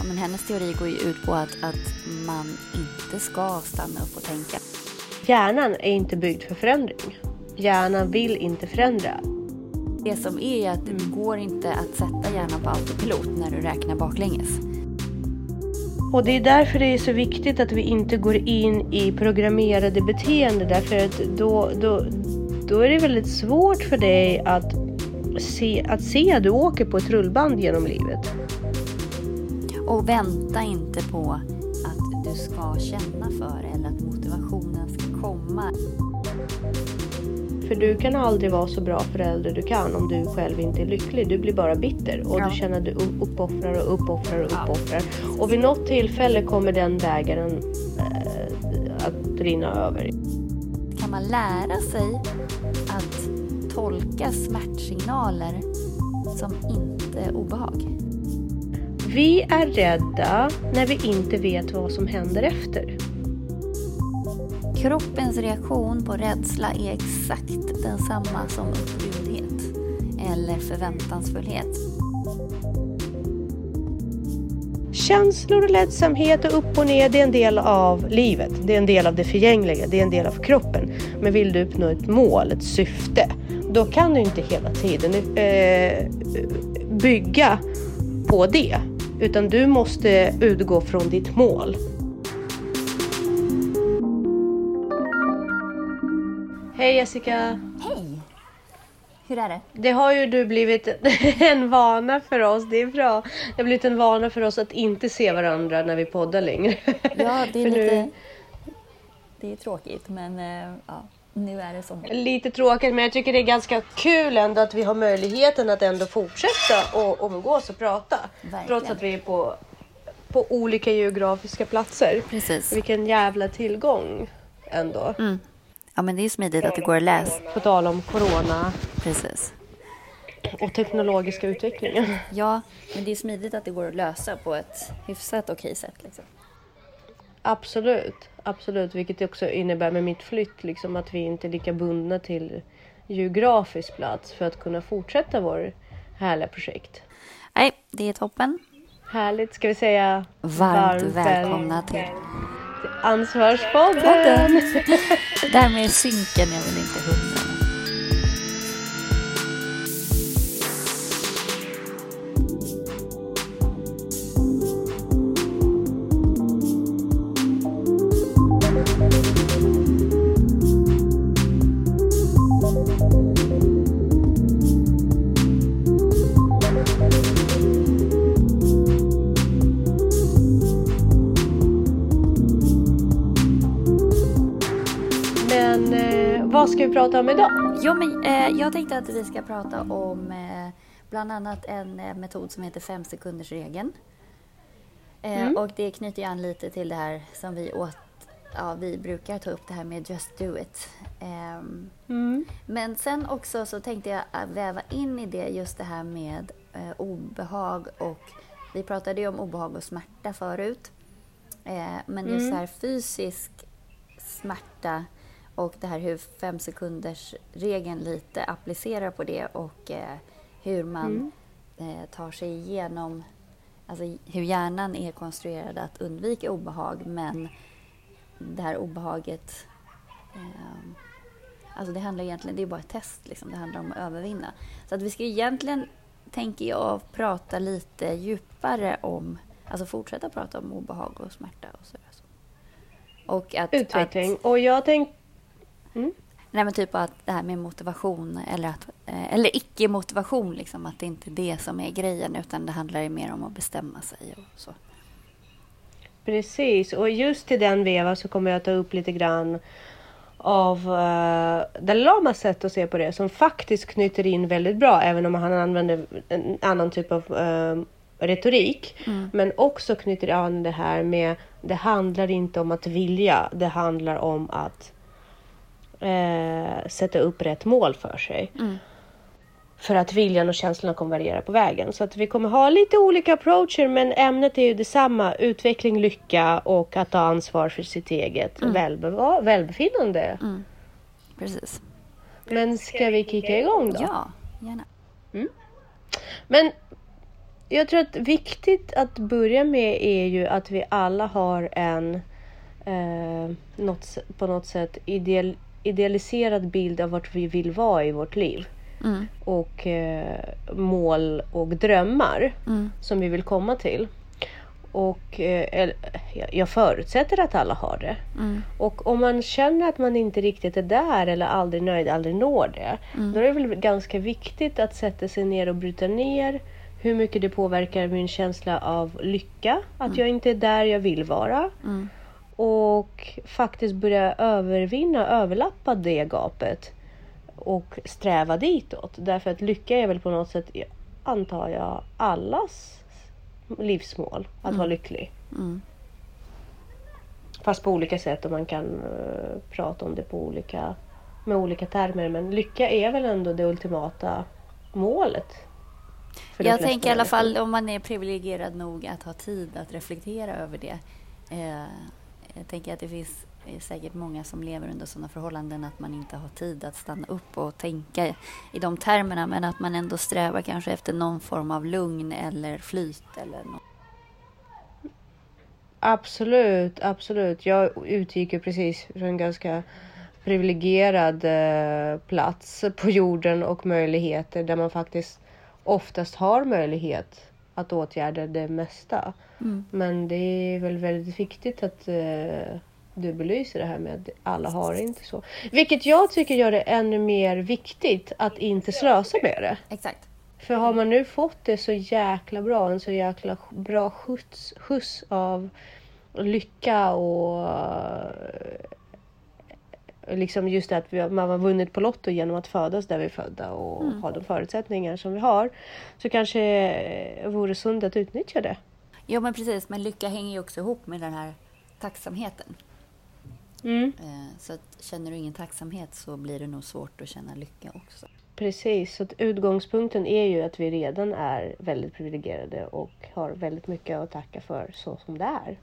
Ja, men hennes teori går ju ut på att, att man inte ska stanna upp och tänka. Hjärnan är inte byggd för förändring. Hjärnan vill inte förändra. Det som är att det går inte att sätta hjärnan på autopilot när du räknar baklänges. Och det är därför det är så viktigt att vi inte går in i programmerade beteende därför att då, då, då är det väldigt svårt för dig att se att se att du åker på ett rullband genom livet. Och vänta inte på att du ska känna för eller att motivationen ska komma. För du kan aldrig vara så bra förälder du kan om du själv inte är lycklig. Du blir bara bitter och Ja. du känner att du uppoffrar och uppoffrar och uppoffrar. Och vid något tillfälle kommer den bägaren eh, att rinna över. Kan man lära sig att tolka smärtsignaler som inte obehag? Vi är rädda när vi inte vet vad som händer efter. Kroppens reaktion på rädsla är exakt densamma som upprymdhet eller förväntansfullhet. Känslor och ledsamhet och upp och ner, det är en del av livet. Det är en del av det förgängliga, det är en del av kroppen. Men vill du uppnå ett mål, ett syfte, då kan du inte hela tiden eh, bygga på det. Utan du måste utgå från ditt mål. Hej Jessica! Hej! Hur är det? Det har ju du blivit en vana för oss. Det är bra. Det har blivit en vana för oss att inte se varandra när vi poddar längre. Ja, det är För nu- lite... Det är tråkigt, men eh, ja, nu är det som... Lite tråkigt, men jag tycker det är ganska kul ändå att vi har möjligheten att ändå fortsätta och umgås och prata. Verkligen. Trots att vi är på, på olika geografiska platser. Precis. Vilken jävla tillgång ändå. Mm. Ja, men det är smidigt att det går att läsa. På tal om corona Precis. och teknologiska utvecklingen. Ja, men det är smidigt att det går att lösa på ett hyfsat okej sätt. Liksom. Absolut, absolut. Vilket också innebär med mitt flytt liksom att vi inte är lika bundna till geografisk plats för att kunna fortsätta vår härliga projekt. Nej, det är toppen. Härligt, ska vi säga Varmt, väl- välkomna till till Ansvarspodden! podden. Det här med synken, jag vill inte hundra. Prata om idag? Jo, men, eh, jag tänkte att vi ska prata om eh, bland annat en eh, metod som heter fem sekunders regeln. Eh, Och det knyter ju an lite till det här som vi åt, ja, vi brukar ta upp det här med just do it. Ehm, Men sen också så tänkte jag väva in i det just det här med eh, obehag och vi pratade ju om obehag och smärta förut. Eh, men just så här fysisk smärta och det här hur fem sekunders regeln lite applicerar på det och eh, hur man eh, tar sig igenom, alltså hur hjärnan är konstruerad att undvika obehag men det här obehaget ehm, Alltså det handlar egentligen, det är bara ett test liksom. Det handlar om att övervinna. Så att vi ska egentligen, tänker jag, prata lite djupare om, alltså fortsätta prata om obehag och smärta och sådär. Så. Och att, Utveckling. Att, Och jag tänkte... nej men typ att det här med motivation eller, att, eh, eller icke-motivation, liksom, att det inte är det som är grejen utan det handlar mer om att bestämma sig och så. Precis, och just i den vevan så kommer jag att ta upp lite grann av uh, Dalai Lamas sätt att se på det som faktiskt knyter in väldigt bra även om han använder en annan typ av eh, retorik. Men också knyter an det här med det handlar inte om att vilja, det handlar om att eh, sätta upp rätt mål för sig. För att viljan och känslorna kommer variera på vägen. Så att vi kommer ha lite olika approacher men ämnet är ju detsamma. Utveckling, lycka och att ta ansvar för sitt eget välbe- välbefinnande. Precis. Men ska vi kicka igång då? Ja, gärna. Men jag tror att viktigt att börja med är ju att vi alla har en eh, något, på något sätt ideal, idealiserad bild av vart vi vill vara i vårt liv. Mm. Och eh, mål och drömmar Mm. som vi vill komma till. Och eh, jag- förutsätter att alla har det. Mm. Och om man känner att man inte riktigt är där eller aldrig nöjd, aldrig når det. Mm. Då är det väl ganska viktigt att sätta sig ner och bryta ner hur mycket det påverkar min känsla av lycka. Att jag inte är där jag vill vara. Mm. Och faktiskt börja övervinna, överlappa det gapet. Och sträva ditåt. Därför att lycka är väl på något sätt, antar jag, allas livsmål. Att vara lycklig. Mm. Fast på olika sätt och man kan eh, prata om det på olika, med olika termer. Men lycka är väl ändå det ultimata målet. Jag tänker i alla fall om man är privilegierad nog att ha tid att reflektera över det. Eh, jag tänker att det finns eh, säkert många som lever under sådana förhållanden att man inte har tid att stanna upp och tänka i de termerna men att man ändå strävar kanske efter någon form av lugn eller flyt eller något. Absolut, absolut. Jag utgick ju precis från en ganska privilegierad eh, plats på jorden och möjligheter där man faktiskt oftast har möjlighet att åtgärda det mesta. Mm. Men det är väl väldigt viktigt att eh, du belyser det här med att alla har det inte så. Vilket jag tycker gör det ännu mer viktigt att inte slösa med det. Exakt. För har man nu fått det så jäkla bra, en så jäkla bra skjuts, skjuts av lycka och liksom just att vi, man har vunnit på Lotto genom att födas där vi är födda och ha de förutsättningar som vi har. Så kanske eh, vore sunt att utnyttja det. Jo men precis, men lycka hänger ju också ihop med den här tacksamheten. Mm. Eh, så att, känner du ingen tacksamhet så blir det nog svårt att känna lycka också. Precis, så utgångspunkten är ju att vi redan är väldigt privilegierade och har väldigt mycket att tacka för så som det är.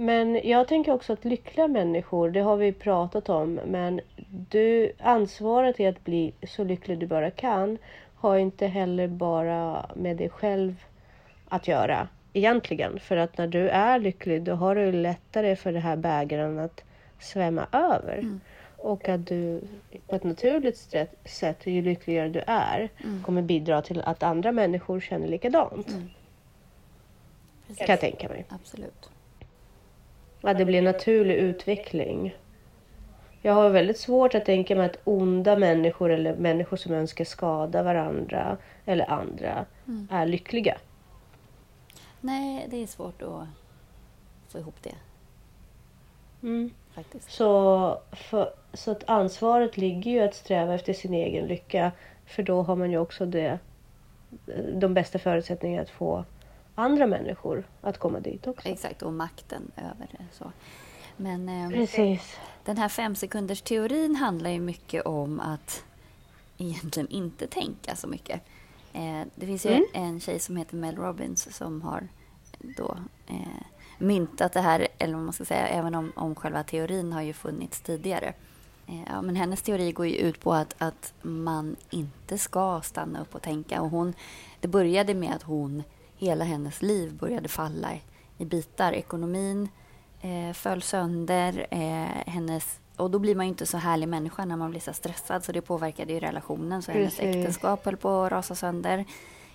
Men jag tänker också att lyckliga människor, det har vi pratat om, men du, ansvaret är att bli så lycklig du bara kan har inte heller bara med dig själv att göra egentligen. För att när du är lycklig då har du lättare för det här bägaren att svämma över. Och att du på ett naturligt sätt, ju lyckligare du är kommer bidra till att andra människor känner likadant. Precis. Kan jag tänka mig. Absolut. Att det blir en naturlig utveckling. Jag har väldigt svårt att tänka mig att onda människor eller människor som önskar skada varandra eller andra är lyckliga. Nej, det är svårt att få ihop det Mm. faktiskt. Så, för, så att ansvaret ligger ju att sträva efter sin egen lycka. För då har man ju också det, de bästa förutsättningarna att få andra människor att komma dit också. Exakt, och makten över det. Så. Men eh, Precis. den här fem sekunders teorin handlar ju mycket om att egentligen inte tänka så mycket. Eh, det finns ju Mm. en tjej som heter Mel Robbins som har då eh, myntat det här, eller vad man ska säga, även om, om själva teorin har ju funnits tidigare. Eh, ja, men hennes teori går ju ut på att, att man inte ska stanna upp och tänka. Och hon, det började med att hon, hela hennes liv började falla i bitar. Ekonomin eh, föll sönder. Eh, hennes, och då blir man ju inte så härlig människa när man blir så stressad. Så det påverkade ju relationen. Så hennes Precis. äktenskap höll på att rasa sönder.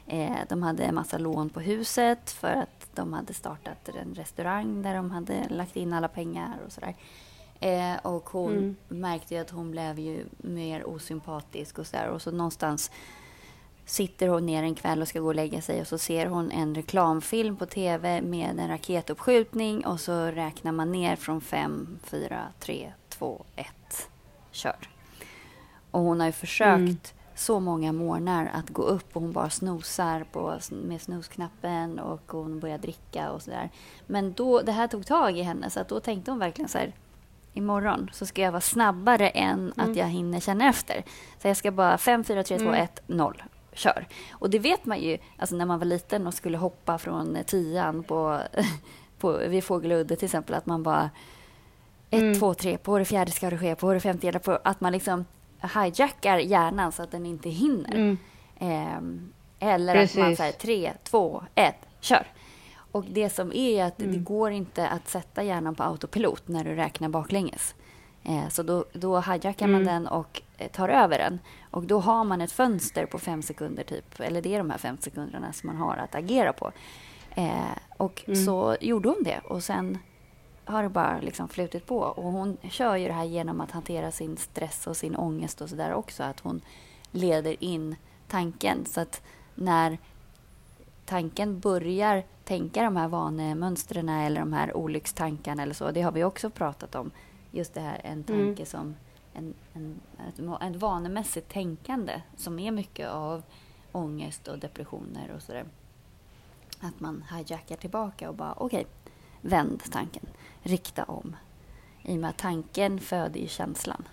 Eh, de hade en massa lån på huset för att de hade startat en restaurang där de hade lagt in alla pengar och sådär. Eh, och hon Mm. märkte ju att hon blev ju mer osympatisk och sådär. Och så någonstans sitter hon ner en kväll och ska gå och lägga sig och så ser hon en reklamfilm på tv med en raketuppskjutning och så räknar man ner från 5, 4, 3, 2, 1, kör. Och hon har ju försökt Mm. så många morgnar att gå upp och hon bara snosar på, med snusknappen och hon börjar dricka och sådär. Men då, det här tog tag i henne så att då tänkte hon verkligen så här imorgon så ska jag vara snabbare än att jag hinner känna efter. Så jag ska bara 5, 4, 3, 2, Mm. 1, 0. Kör. Och det vet man ju alltså när man var liten och skulle hoppa från eh, tian på, på, vid Fågeludde till exempel. Att man bara ett, Mm. två, tre, på det fjärde ska det ske, på det femte, på, att man liksom hijackar hjärnan så att den inte hinner. Mm. Ehm, Eller Precis. att man säger tre, två, ett, kör. Och det som är att Mm. det går inte att sätta hjärnan på autopilot när du räknar baklänges. Eh, så då, då hijackar man Mm. den och eh, tar över den. Och då har man ett fönster på fem sekunder typ. Eller det är de här fem sekunderna som man har att agera på. Eh, och Mm. så gjorde hon det. Och sen har det bara liksom flutit på. Och hon kör ju det här genom att hantera sin stress och sin ångest och sådär också. Att hon leder in tanken. Så att när tanken börjar tänka de här vanemönstren eller de här olyckstankarna eller så. Det har vi också pratat om. Just det här en tanke Mm. som en, en, ett, ett vanemässigt tänkande som är mycket av ångest och depressioner och sådär. Att man hijackar tillbaka och bara okej, vänd tanken, rikta om. I och med att tanken föder ju känslan.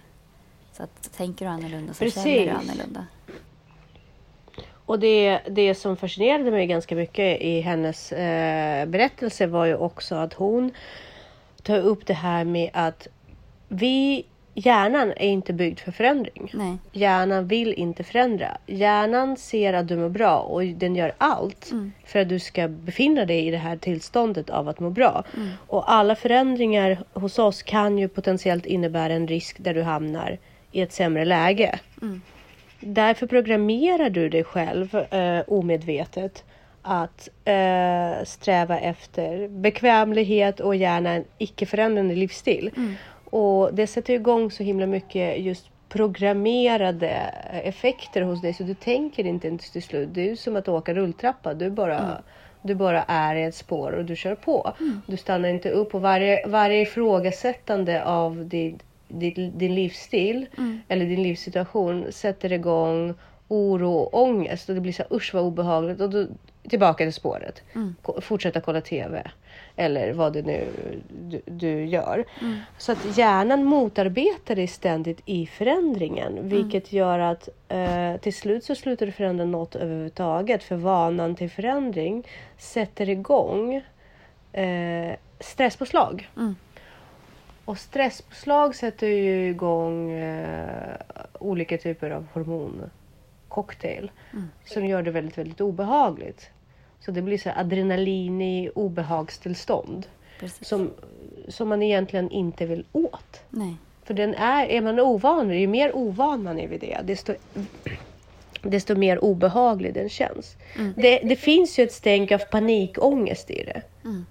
Så att tänker du annorlunda så känner du Precis. annorlunda. Och det, det som fascinerade mig ganska mycket i hennes eh, berättelse var ju också att hon tar upp det här med att vi, hjärnan är inte byggd för förändring. Nej. Hjärnan vill inte förändra. Hjärnan ser att du mår bra och den gör allt Mm. för att du ska befinna dig i det här tillståndet av att må bra. Mm. Och alla förändringar hos oss kan ju potentiellt innebära en risk där du hamnar i ett sämre läge. Mm. Därför programmerar du dig själv eh, omedvetet att eh, sträva efter bekvämlighet och gärna en icke-förändrande livsstil. Mm. Och det sätter igång så himla mycket just programmerade effekter hos dig så du tänker inte ens till slut. Det är som att åka rulltrappa. Du bara, Mm. du bara är i ett spår och du kör på. Du stannar inte upp och varje, varje ifrågasättande av din, din, din livsstil Mm. eller din livssituation sätter igång oro och ångest och det blir så här, usch vad obehagligt och då tillbaka till spåret. Mm. Fortsätta kolla TV eller vad det nu du, du gör. Mm. Så att hjärnan motarbetar dig ständigt i förändringen vilket gör att eh, till slut så slutar du förändra något överhuvudtaget för vanan till förändring sätter igång eh, stresspåslag. Mm. Och stresspåslag sätter ju igång eh, olika typer av hormoncocktail Mm. som gör det väldigt, väldigt obehagligt. Så det blir så adrenalin i obehagstillstånd Precis. som, som man egentligen inte vill åt. Nej. För den är, är man ovan ju mer ovan man är vid det, desto, desto mer obehaglig den känns. Mm. Det, det finns ju ett stänk av panikångest i det. Mm.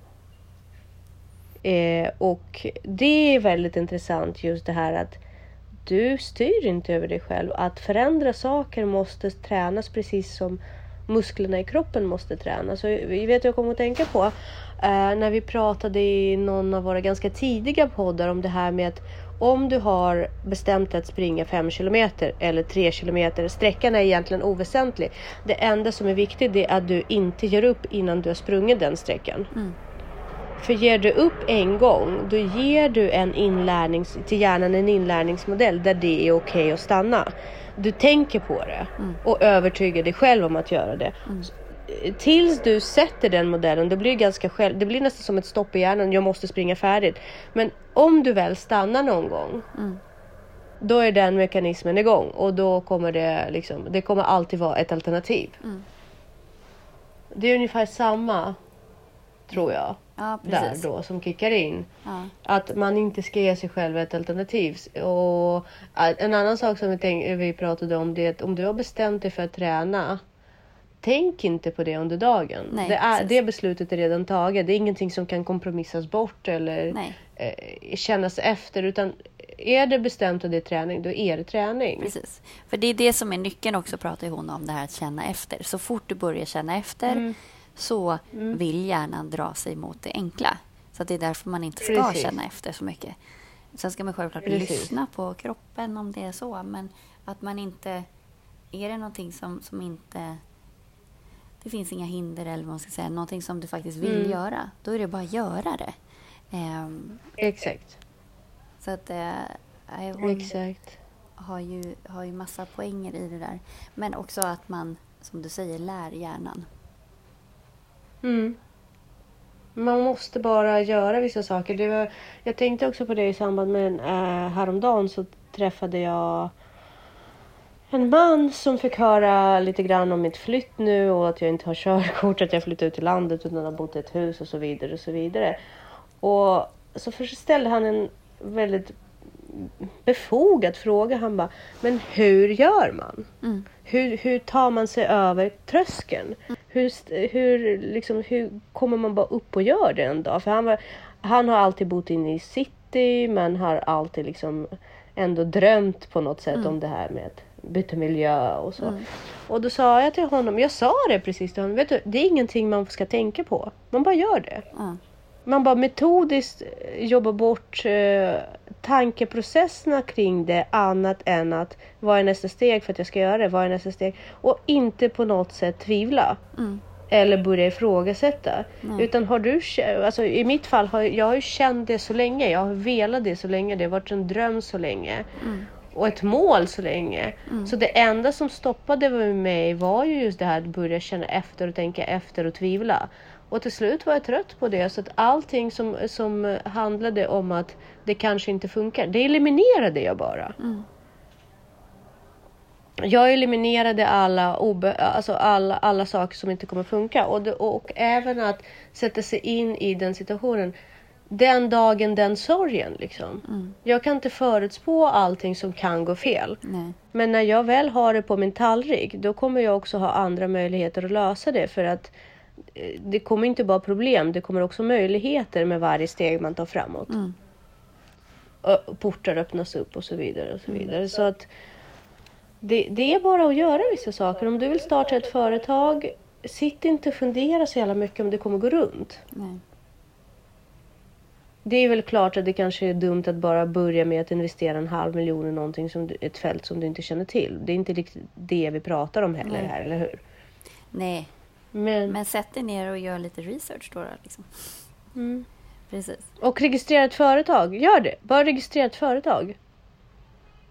Eh, och det är väldigt intressant just det här att du styr inte över dig själv. Att förändra saker måste tränas precis som musklerna i kroppen måste tränas. Så vi vet jag kommer att tänka på eh, när vi pratade i någon av våra ganska tidiga poddar om det här med att om du har bestämt att springa 5 kilometer eller 3 kilometer, sträckan är egentligen oväsentlig. Det enda som är viktigt är att du inte ger upp innan du har sprungit den sträckan. Mm. För ger du upp en gång, då ger du en inlärnings, till hjärnan en inlärningsmodell där det är okej att stanna. Du tänker på det Mm. och övertygar dig själv om att göra det. Mm. Tills du sätter den modellen, då blir det ganska själv, det blir nästan som ett stopp i hjärnan, jag måste springa färdigt. Men om du väl stannar någon gång, Mm. då är den mekanismen igång och då kommer det liksom, det kommer alltid vara ett alternativ. Mm. Det är ungefär samma, tror jag, Ja, där då som kickar in. Ja. Att man inte ska ge sig själv ett alternativ. Och en annan sak som vi, tänk, vi pratade om det är att om du har bestämt dig för att träna. Tänk inte på det under dagen. Nej, det, är, det beslutet är redan taget. Det är ingenting som kan kompromissas bort eller eh, kännas efter. Utan är det bestämt att det är träning, då är det träning. precis. För det är det som är nyckeln också, pratar hon om, det här att känna efter. Så fort du börjar känna efter Mm. Så Mm. vill hjärnan dra sig mot det enkla. Så det är därför man inte ska Precis. känna efter så mycket. Sen ska man självklart Precis. lyssna på kroppen om det är så, men att man inte... Är det någonting som, som inte... Det finns inga hinder eller vad man ska säga, någonting som du faktiskt vill Mm. göra, då är det bara att göra det. Ehm, Exakt. så att nej, hon Exakt. har ju, har ju massa poänger i det där. Men också att man, som du säger, lär hjärnan. Mm. Man måste bara göra vissa saker. Det var, jag tänkte också på det i samband med äh, häromdagen så träffade jag en man som fick höra lite grann om mitt flytt nu och att jag inte har körkort, att jag flyttat ut till landet utan har bott i ett hus och så vidare och så vidare. Och så ställde han en väldigt befogad fråga. Han bara, men hur gör man? Mm. Hur, hur tar man sig över tröskeln? Hur, hur, liksom, hur kommer man bara upp och gör det en dag? För han, var, han har alltid bott inne i city men har alltid liksom ändå drömt på något sätt mm. om det här med att byta miljö och så. Mm. Och då sa jag till honom, jag sa det precis till honom, vet du, det är ingenting man ska tänka på. Man bara gör det. Mm. Man bara metodiskt jobbar bort eh, tankeprocesserna kring det annat än att vad är nästa steg för att jag ska göra det? Vad är nästa steg? Och inte på något sätt tvivla. Mm. Eller börja ifrågasätta. Mm. Utan har du, alltså i mitt fall har jag har ju känt det så länge. Jag har velat det så länge. Det har varit en dröm så länge. Mm. Och ett mål så länge. Mm. Så det enda som stoppade mig var ju just det här att börja känna efter och tänka efter och tvivla. Och till slut var jag trött på det så att allting som, som handlade om att det kanske inte funkar, det eliminerade jag bara. Mm. Jag eliminerade alla, obe, alltså alla, alla saker som inte kommer funka och, det, och även att sätta sig in i den situationen. Den dagen, den sorgen. Liksom. Mm. Jag kan inte förutspå allting som kan gå fel. Nej. Men när jag väl har det på min tallrik, då kommer jag också ha andra möjligheter att lösa det. För att det kommer inte bara problem, det kommer också möjligheter med varje steg man tar framåt. Mm portar öppnas upp och så vidare. och Så vidare. Mm. Så att det, det, är bara att göra vissa saker. Om du vill starta ett företag, sitt inte och fundera så jävla mycket om det kommer gå runt. Nej. Det är väl klart att det kanske är dumt att bara börja med att investera en halv miljon i någonting som ett fält som du inte känner till. Det är inte riktigt det vi pratar om heller Nej. här, eller hur? Nej, men, men sätt dig ner och gör lite research då. Liksom. Mm. Precis. Och registrera ett företag. Gör det. Bara registrera ett företag.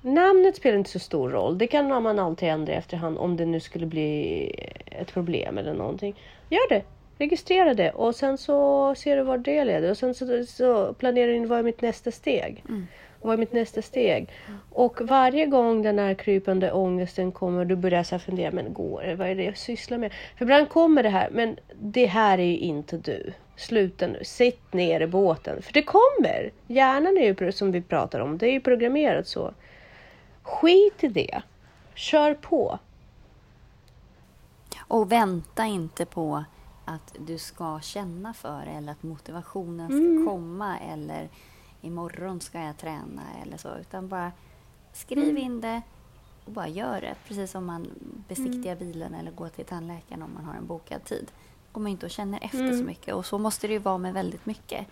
Namnet spelar inte så stor roll. Det kan man alltid ändra efterhand om det nu skulle bli ett problem eller någonting. Gör det. Registrera det och sen så ser du var det leder och sen så, så planerar du in vad är mitt nästa steg. Mm. Vad är mitt nästa steg? Och varje gång den här krypande ångesten kommer du börjar så fundera, men går det? Vad är det jag sysslar med? För ibland kommer det här, men det här är ju inte du. Sluta nu, sitt ner i båten. För det kommer! Hjärnan är ju som vi pratar om, det är ju programmerat så. Skit i det. Kör på. Och vänta inte på att du ska känna för eller att motivationen ska mm. komma eller imorgon ska jag träna eller så. Utan bara skriv mm. in det och bara gör det. Precis som man besiktigar mm. bilen eller går till tandläkaren om man har en bokad tid går man inte och känner efter mm. så mycket. Och så måste det ju vara med väldigt mycket.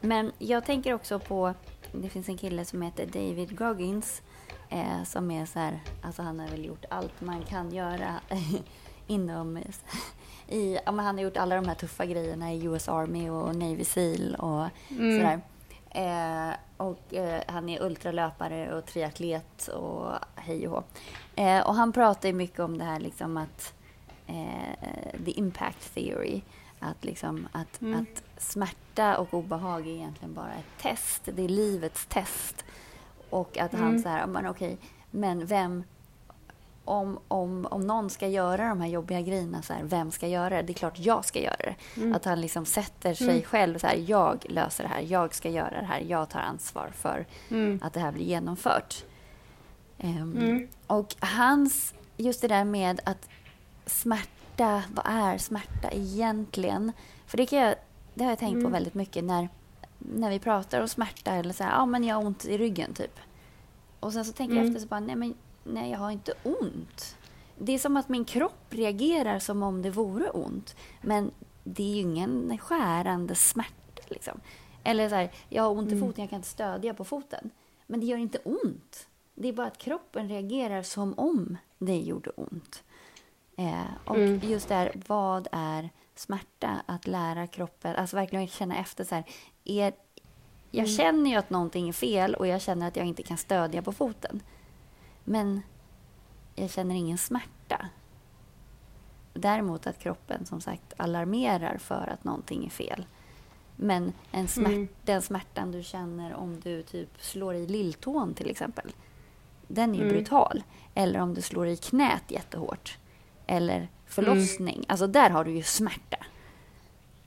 Men jag tänker också på, det finns en kille som heter David Goggins eh, som är så här, alltså han har väl gjort allt man kan göra inom, i, ja, han har gjort alla de här tuffa grejerna i US Army och Navy Seal och mm. sådär. Eh, och eh, han är ultralöpare och triatlet och hej och hå. Eh, och han pratar ju mycket om det här liksom att eh, the impact theory. Att, liksom, att, mm. att smärta och obehag är egentligen bara ett test. Det är livets test. Och att mm. han så här, men okej, men vem... Om, om, om någon ska göra de här jobbiga grejerna, så här, vem ska göra det? Det är klart jag ska göra det. Mm. Att han liksom sätter sig mm. själv så här, jag löser det här, jag ska göra det här, jag tar ansvar för mm. att det här blir genomfört. Um, och hans, just det där med att smärta, vad är smärta egentligen? För det, kan jag, det har jag tänkt mm. på väldigt mycket när, när vi pratar om smärta eller så här, ja men jag har ont i ryggen typ. Och sen så tänker mm. jag efter så bara, nej men nej jag har inte ont. Det är som att min kropp reagerar som om det vore ont. Men det är ju ingen skärande smärta liksom. Eller så här, jag har ont i mm. foten, jag kan inte stödja på foten. Men det gör inte ont. Det är bara att kroppen reagerar som om det gjorde ont. Eh, och mm. just där, vad är smärta? Att lära kroppen, alltså verkligen känna efter så här, är, jag mm. känner ju att någonting är fel och jag känner att jag inte kan stödja på foten. Men jag känner ingen smärta. Däremot att kroppen som sagt alarmerar för att någonting är fel. Men en smärt, mm. den smärtan du känner om du typ slår i lilltån till exempel. den är ju brutal. Eller om du slår i knät jättehårt. Eller förlossning. Alltså där har du ju smärta.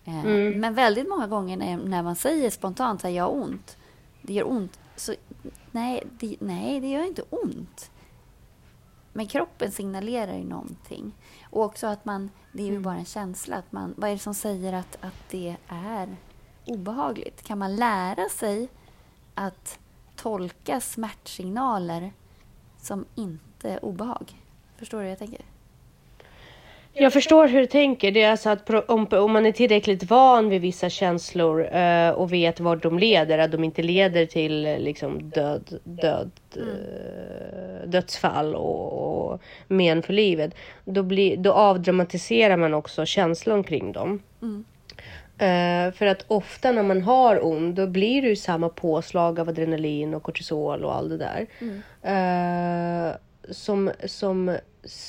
Eh, Men väldigt många gånger när, när man säger spontant att jag har ont. Det gör ont. Så, nej, det, nej, det gör inte ont. Men kroppen signalerar ju någonting. Och också att man, det är ju bara en känsla. Att man, vad är det som säger att, att det är obehagligt? Kan man lära sig att tolka smärtsignaler som inte obehag? Förstår du hur jag tänker? Jag förstår hur du tänker. Det är alltså att om, om man är tillräckligt van vid vissa känslor eh, och vet vart de leder, att de inte leder till eh, liksom död, död, eh, dödsfall och, och men för livet, då, blir, då avdramatiserar man också känslan kring dem. Mm. Uh, för att ofta när man har ont, då blir det ju samma påslag av adrenalin och kortisol och allt det där. Mm. Uh, som, som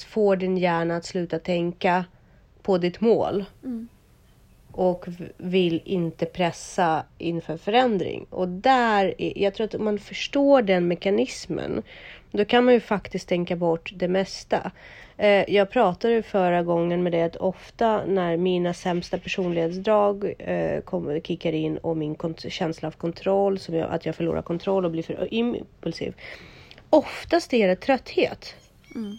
får din hjärna att sluta tänka på ditt mål. Mm. Och vill inte pressa inför förändring. Och där, jag tror att om man förstår den mekanismen, då kan man ju faktiskt tänka bort det mesta. Eh, jag pratade förra gången med det att ofta när mina sämsta personlighetsdrag eh, kommer, kickar in och min känsla av kontroll, som jag, att jag förlorar kontroll och blir för impulsiv. Oftast är det trötthet. Mm.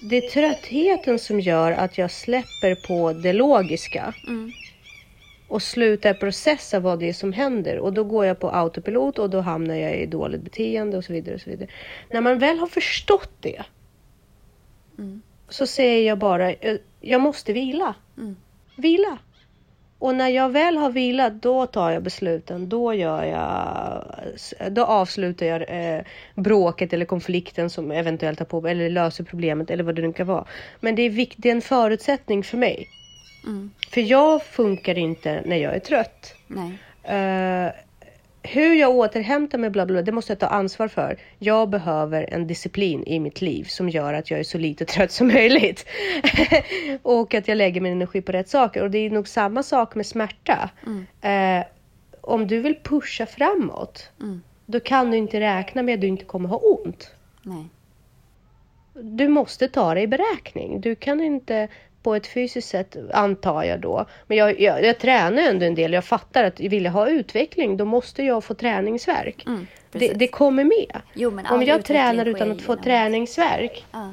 Det är tröttheten som gör att jag släpper på det logiska. Mm. Och slutar processa vad det är som händer. Och då går jag på autopilot och då hamnar jag i dåligt beteende och så vidare. Och så vidare. När man väl har förstått det. Mm. Så säger jag bara, jag måste vila. Mm. Vila. Och när jag väl har vilat, då tar jag besluten. Då gör jag, då avslutar jag eh, bråket eller konflikten som eventuellt har på eller löser problemet eller vad det nu kan vara. Men det är, vikt, det är en förutsättning för mig. Mm. För jag funkar inte när jag är trött. Nej. Uh, hur jag återhämtar mig, bla, bla, det måste jag ta ansvar för. Jag behöver en disciplin i mitt liv som gör att jag är så lite trött som möjligt. och att jag lägger min energi på rätt saker. Och det är nog samma sak med smärta. Mm. Eh, om du vill pusha framåt, mm. då kan du inte räkna med att du inte kommer ha ont. Nej. Du måste ta det i beräkning. Du kan inte på ett fysiskt sätt antar jag då. Men jag, jag, jag tränar ändå en del. Jag fattar att vill jag ha utveckling då måste jag få träningsverk. Mm, det, det, kommer med. Jo, om jag tränar utan att få träningsverk. Ah.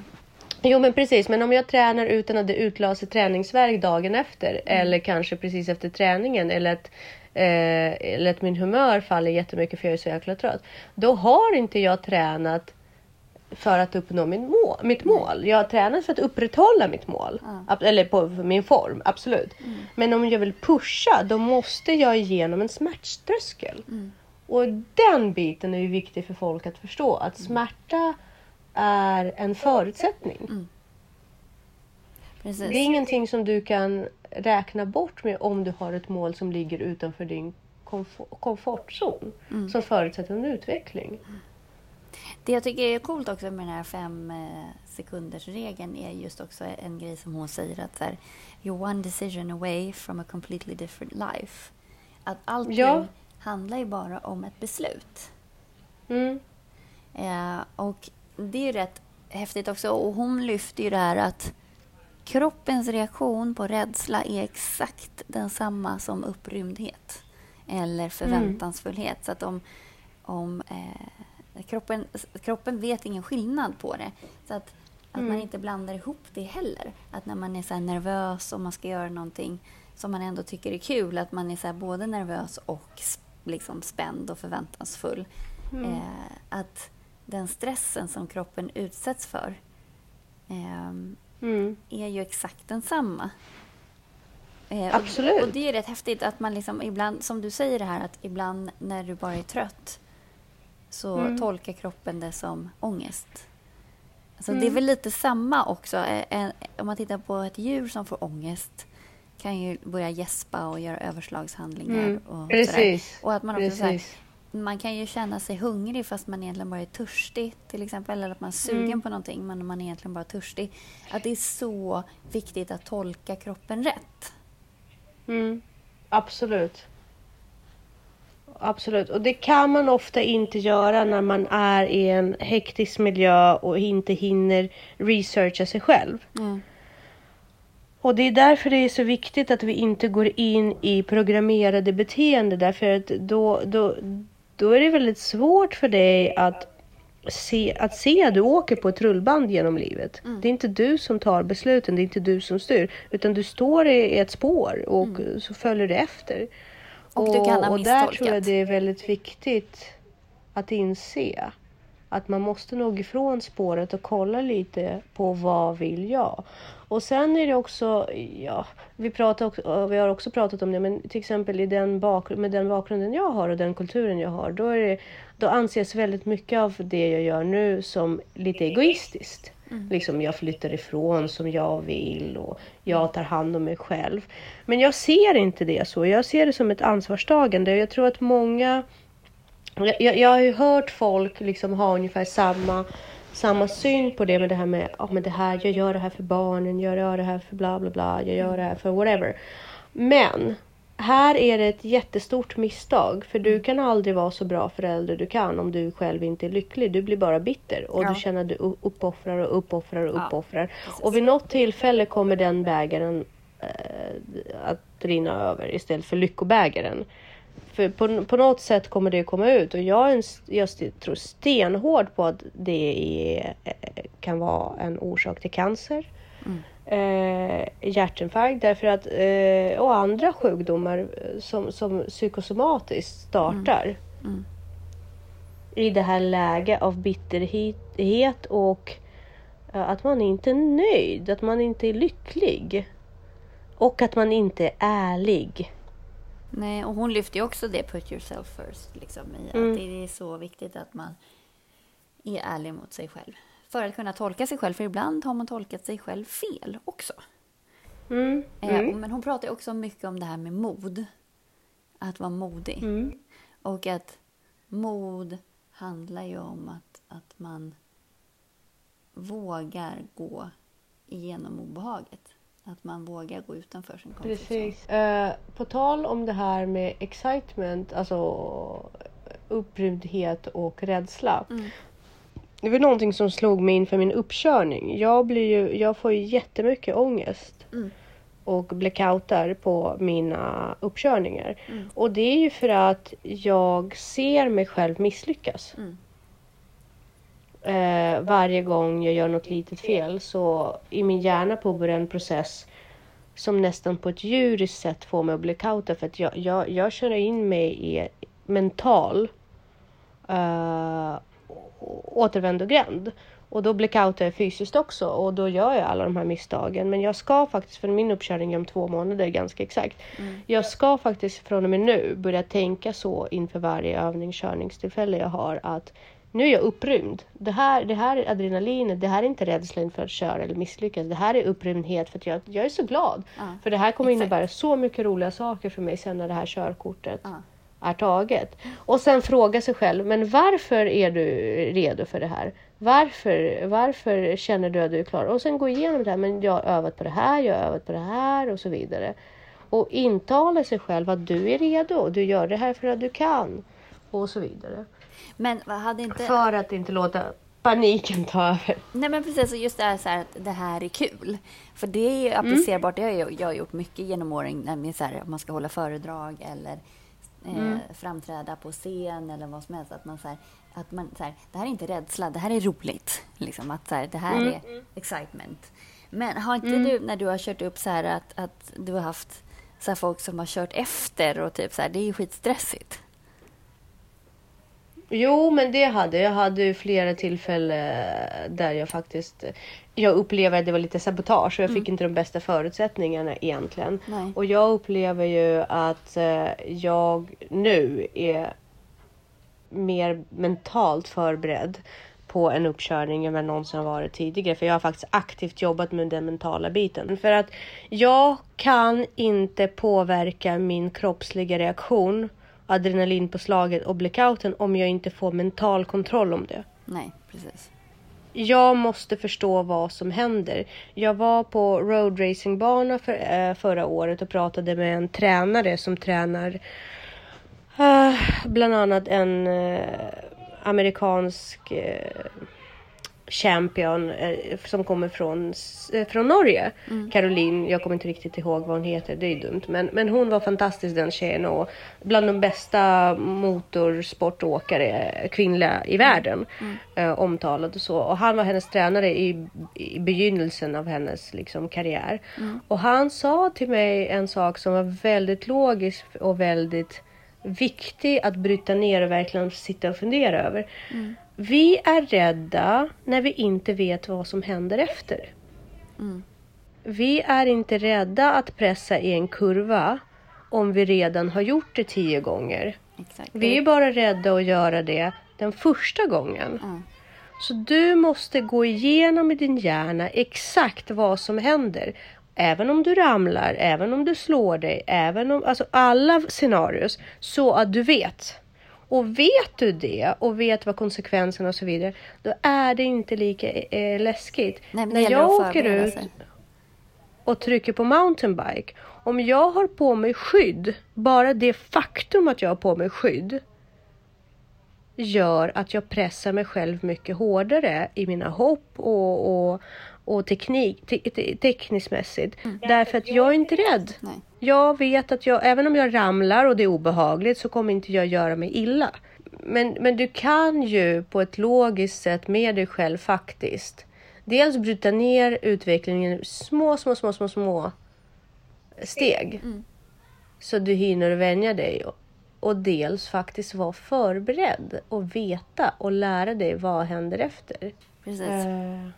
Jo men precis, men om jag tränar utan att det utlöser träningsverk dagen efter mm. eller kanske precis efter träningen eller att, eh, eller att min humör faller jättemycket för jag är så jäkla trött. Då har inte jag tränat för att uppnå min mål, mitt mål. Jag har tränat för att upprätthålla mitt mål. Mm. Eller på min form, absolut. Mm. Men om jag vill pusha, då måste jag igenom en smärttröskel. Mm. Och den biten är ju viktig för folk att förstå. Att mm. smärta är en förutsättning. Mm. Det är ingenting som du kan räkna bort med om du har ett mål som ligger utanför din komfortzon. Mm. Som förutsätter en utveckling. Det jag tycker är coolt också med den här fem eh, sekunders regeln är just också en grej som hon säger att så här, you're one decision away from a completely different life. Att allting ja. handlar ju bara om ett beslut. Mm. Eh, och det är ju rätt häftigt också. Och hon lyfter ju det här att kroppens reaktion på rädsla är exakt densamma som upprymdhet eller förväntansfullhet. Mm. Så att om, om eh, Kroppen, kroppen vet ingen skillnad på det. Så att, att mm. man inte blandar ihop det heller. Att när man är så nervös och man ska göra någonting som man ändå tycker är kul, att man är så både nervös och liksom spänd och förväntansfull. Mm. Eh, att den stressen som kroppen utsätts för eh, mm. är ju exakt densamma. Eh, Absolut. Och, och, det är rätt häftigt att man liksom ibland, som du säger det här, att ibland när du bara är trött så mm. tolkar kroppen det som ångest. Alltså mm. Det är väl lite samma också. Om man tittar på ett djur som får ångest kan ju börja gäspa och göra överslagshandlingar. Mm. Och, Precis. och att man också här, man kan ju känna sig hungrig fast man egentligen bara är törstig till exempel. Eller att man är sugen mm. på någonting men man är egentligen bara törstig. Att det är så viktigt att tolka kroppen rätt. Mm. Absolut. Absolut. Och det kan man ofta inte göra när man är i en hektisk miljö och inte hinner researcha sig själv. Mm. Och det är därför det är så viktigt att vi inte går in i programmerade beteende därför att då, då, då är det väldigt svårt för dig att se, att se att du åker på ett rullband genom livet. Mm. Det är inte du som tar besluten, det är inte du som styr. Utan du står i ett spår och så följer du efter. Mm. Och du kan ha och där tror jag det är väldigt viktigt att inse att man måste nog ifrån spåret och kolla lite på vad vill jag. Och sen är det också, ja, vi, pratar också, vi har också pratat om det, men till exempel i den bak, med den bakgrunden jag har och den kulturen jag har, då, är det, då anses väldigt mycket av det jag gör nu som lite egoistiskt. Mm. Liksom jag flyttar ifrån som jag vill och jag tar hand om mig själv. Men jag ser inte det så. Jag ser det som ett ansvarstagande. Jag tror att många jag, jag, har ju hört folk liksom ha ungefär samma, samma syn på det med det här med, oh, men det här, jag gör det här för barnen, jag gör det här för bla bla bla, jag gör det här för whatever. Men här är det ett jättestort misstag för du kan aldrig vara så bra förälder du kan om du själv inte är lycklig. Du blir bara bitter och Ja. du känner att du uppoffrar och uppoffrar och Ja, uppoffrar. precis. och vid något tillfälle kommer den bägaren eh, att rinna över istället för lyckobägaren. För på, på något sätt kommer det komma ut och jag, är en, jag tror stenhård på att det är, eh, kan vara en orsak till cancer. Eh, hjärtinfarkt därför att, eh, och andra sjukdomar eh, som, som psykosomatiskt startar. Mm. I det här läget av bitterhet och eh, att man inte är nöjd, att man inte är lycklig. Och att man inte är ärlig. Nej, och hon lyfter ju också det, put yourself first, liksom, i Mm. att det är så viktigt att man är ärlig mot sig själv. För att kunna tolka sig själv, för ibland har man tolkat sig själv fel också. Mm. Eh, Mm. Men hon pratar också mycket om det här med mod. Att vara modig. Mm. Och att mod handlar ju om att, att man vågar gå igenom obehaget. Att man vågar gå utanför sin comfort zone. Precis. Eh, på tal om det här med excitement, alltså upprymdhet och rädsla. Mm. Det var någonting som slog mig inför min uppkörning. Jag, blir ju, jag får ju jättemycket ångest Mm. och blackoutar på mina uppkörningar. Mm. Och det är ju för att jag ser mig själv misslyckas. Mm. Eh, varje gång jag gör något litet fel så i min hjärna påbörjar en process som nästan på ett djuriskt sätt får mig att blackouta för att jag, jag, jag kör in mig i mental uh, återvändogränd. Och då blackoutar jag fysiskt också och då gör jag alla de här misstagen. Men jag ska faktiskt, för min uppkörning om två månader ganska exakt. Jag ska faktiskt från och med nu börja tänka så inför varje övning, körningstillfälle jag har att nu är jag upprymd. Det här, det här är adrenalinet, det här är inte rädsla inför att köra eller misslyckas. Det här är upprymdhet för att jag, jag är så glad. Ja, För det här kommer exakt. innebära så mycket roliga saker för mig sen när det här körkortet Ja. Är taget. Och sen fråga sig själv, men varför är du redo för det här? Varför, varför känner du att du är klar? Och sen gå igenom det här, men jag har övat på det här, jag har övat på det här och så vidare. Och intala sig själv att du är redo, du gör det här för att du kan. Och så vidare. Men hade inte... För att inte låta paniken ta över. Nej men precis, och just det här, så här att det här är kul. För det är ju Mm. applicerbart, det har jag, jag har gjort mycket genom åren, när man, så här, om man ska hålla föredrag eller eh, Mm. framträda på scen eller vad som helst. Att man, så här, att man så här, det här är inte rädsla, det här är roligt. Liksom, att så här, det här Mm. är excitement. Men har inte du, när du har kört upp så här att, att du har haft så folk som har kört efter och typ så här, det är ju skitstressigt. Jo, men det hade jag. hade ju flera tillfällen där jag faktiskt jag upplever att det var lite sabotage och jag fick inte de bästa förutsättningarna egentligen. Nej. Och jag upplever ju att eh, jag nu är mer mentalt förberedd på en uppkörning än vad jag någonsin har varit tidigare. För jag har faktiskt aktivt jobbat med den mentala biten. För att jag kan inte påverka min kroppsliga reaktion, adrenalinpåslaget och blackouten om jag inte får mental kontroll om det. Nej, precis. Jag måste förstå vad som händer. Jag var på roadracingbana för, eh, förra året och pratade med en tränare som tränar Uh, bland annat en uh, amerikansk champion eh, som kommer från, eh, från Norge. Mm. Caroline, jag kommer inte riktigt ihåg vad hon heter, det är dumt. Men, men hon var fantastisk den tjejen och bland de bästa motorsportåkare kvinnliga i världen. Mm. Eh, omtalad och så. Och han var hennes tränare i, i begynnelsen av hennes liksom, karriär. Mm. Och han sa till mig en sak som var väldigt logisk och väldigt viktig att bryta ner och verkligen sitta och fundera över. Mm. Vi är rädda när vi inte vet vad som händer efter. Mm. Vi är inte rädda att pressa i en kurva om vi redan har gjort det tio gånger. Exakt. Vi är bara rädda att göra det den första gången. Mm. Så du måste gå igenom i din hjärna exakt vad som händer. Även om du ramlar, även om du slår dig, även om, alltså alla scenarios. Så att du vet. Och vet du det och vet vad konsekvenserna och så vidare, då är det inte lika eh, läskigt. Nej, När jag åker ut och trycker på mountainbike, om jag har på mig skydd, bara det faktum att jag har på mig skydd gör att jag pressar mig själv mycket hårdare i mina hopp och, och, och teknik, te, te, tekniskt mässigt. Mm. Därför att jag är inte rädd. Nej. Jag vet att jag, även om jag ramlar och det är obehagligt så kommer inte jag göra mig illa. Men, men du kan ju på ett logiskt sätt med dig själv faktiskt dels bryta ner utvecklingen i små, små, små, små, små steg. Mm. Så du hinner vänja dig. Och dels faktiskt vara förberedd och veta och lära dig vad händer efter. Precis. Uh.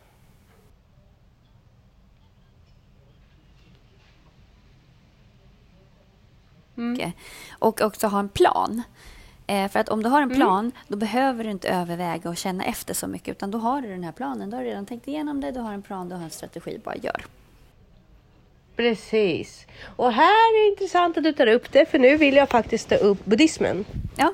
Mm. Och också ha en plan. Eh, för att om du har en mm. plan, mm. då behöver du inte överväga och känna efter så mycket, utan då har du den här planen. Du har redan tänkt igenom det, du har en plan, du har en strategi, bara gör. Precis. Och här är det intressant att du tar upp det, för nu vill jag faktiskt ta upp buddhismen. Ja.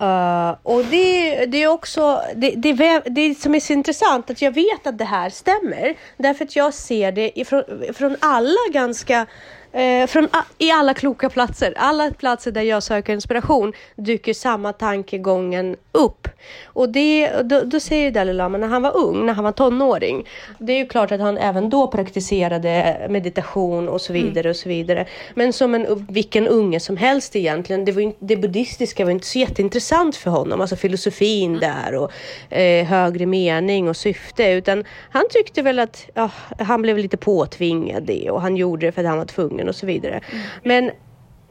Uh, och det, det, är också det, det, det som är så intressant att jag vet att det här stämmer. Därför att jag ser det ifrån, från alla ganska Eh, från I alla kloka platser, alla platser där jag söker inspiration dyker samma tankegången upp. Och det, då, då säger Dalai Lama när han var ung, när han var tonåring. Det är ju klart att han även då praktiserade meditation och så vidare mm. och så vidare. Men som en, vilken unge som helst egentligen. Det, var det buddhistiska var inte så jätteintressant för honom, alltså filosofin mm. där och eh, högre mening och syfte. Utan han tyckte väl att ja, han blev lite påtvingad det och han gjorde det för att han var tvungen och så vidare. Mm. Men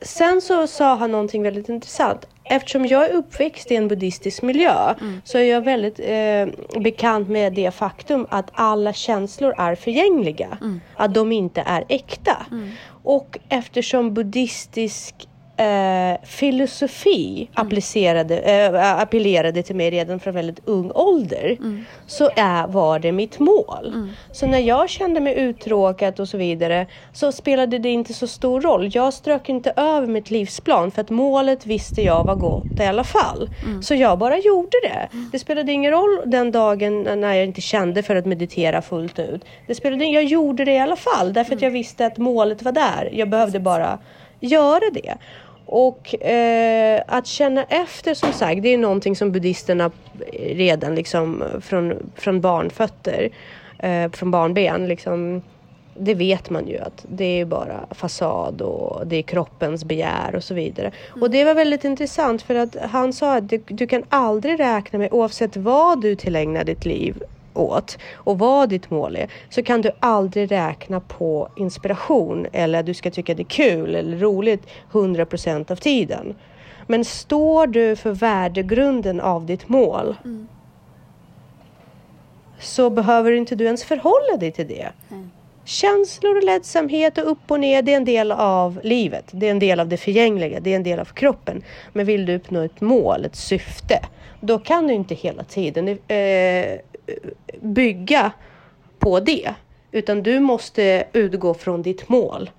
sen så sa han någonting väldigt intressant. Eftersom jag är uppväxt i en buddhistisk miljö mm. så är jag väldigt eh, bekant med det faktum att alla känslor är förgängliga. Mm. Att de inte är äkta. Mm. Och eftersom buddhistisk eh, filosofi mm. applicerade, eh, appellerade till mig redan från väldigt ung ålder mm. så är, var det mitt mål. Mm. Så när jag kände mig uttråkad och så vidare så spelade det inte så stor roll. Jag strök inte över mitt livsplan för att målet visste jag var gott i alla fall. Mm. Så jag bara gjorde det. Mm. Det spelade ingen roll den dagen när jag inte kände för att meditera fullt ut. Det spelade, jag gjorde det i alla fall därför att mm. jag visste att målet var där. Jag behövde bara göra det. Och eh, att känna efter som sagt, det är någonting som buddhisterna redan liksom från, från barnfötter, eh, från barnben liksom det vet man ju att det är bara fasad och det är kroppens begär och så vidare. Mm. Och det var väldigt intressant för att han sa att du, du kan aldrig räkna med oavsett vad du tillägnar ditt liv åt och vad ditt mål är så kan du aldrig räkna på inspiration eller att du ska tycka det är kul eller roligt 100% av tiden. Men står du för värdegrunden av ditt mål mm. så behöver inte du ens förhålla dig till det. Mm. Känslor och ledsamhet och upp och ner, det är en del av livet. Det är en del av det förgängliga, det är en del av kroppen. Men vill du uppnå ett mål, ett syfte, då kan du inte hela tiden eh, bygga på det. Utan du måste utgå från ditt mål.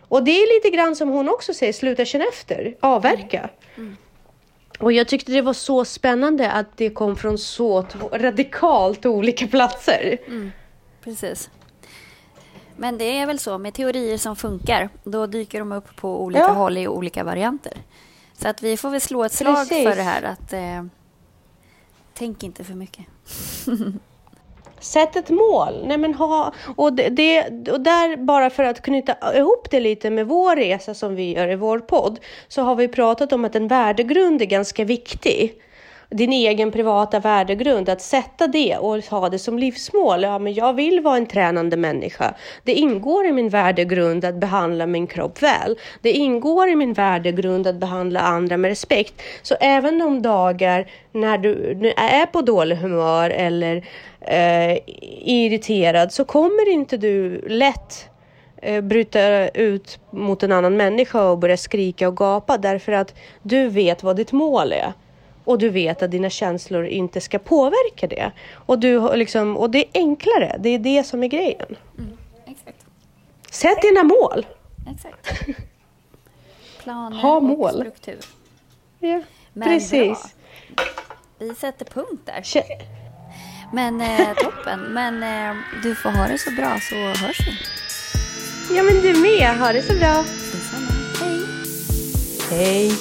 Och det är lite grann som hon också säger, sluta känna efter, avverka. Mm. Mm. Och jag tyckte det var så spännande att det kom från så radikalt olika platser. Mm. Precis. Men det är väl så med teorier som funkar, då dyker de upp på olika ja. håll i olika varianter. Så att vi får väl slå ett slag Precis. för det här att eh, tänk inte för mycket. Sätt ett mål. Nej, men ha, och, det, det, och där, bara för att knyta ihop det lite med vår resa som vi gör i vår podd, så har vi pratat om att en värdegrund är ganska viktig din egen privata värdegrund, att sätta det och ha det som livsmål. Ja, men jag vill vara en tränande människa. Det ingår i min värdegrund att behandla min kropp väl. Det ingår i min värdegrund att behandla andra med respekt. Så även de dagar när du är på dålig humör eller eh, irriterad så kommer inte du lätt eh, bryta ut mot en annan människa och börja skrika och gapa därför att du vet vad ditt mål är och du vet att dina känslor inte ska påverka det. Och, du, liksom, och det är enklare, det är det som är grejen. Mm, exakt. Sätt dina mål. Exakt. Planer ha mål. och struktur. Ja, Men precis. Bra. Vi sätter punkt där. Kä Men eh, toppen. Men eh, du får ha det så bra så hörs vi. Ja men du med. Ha det så bra. Detsamma. Hej. Hej.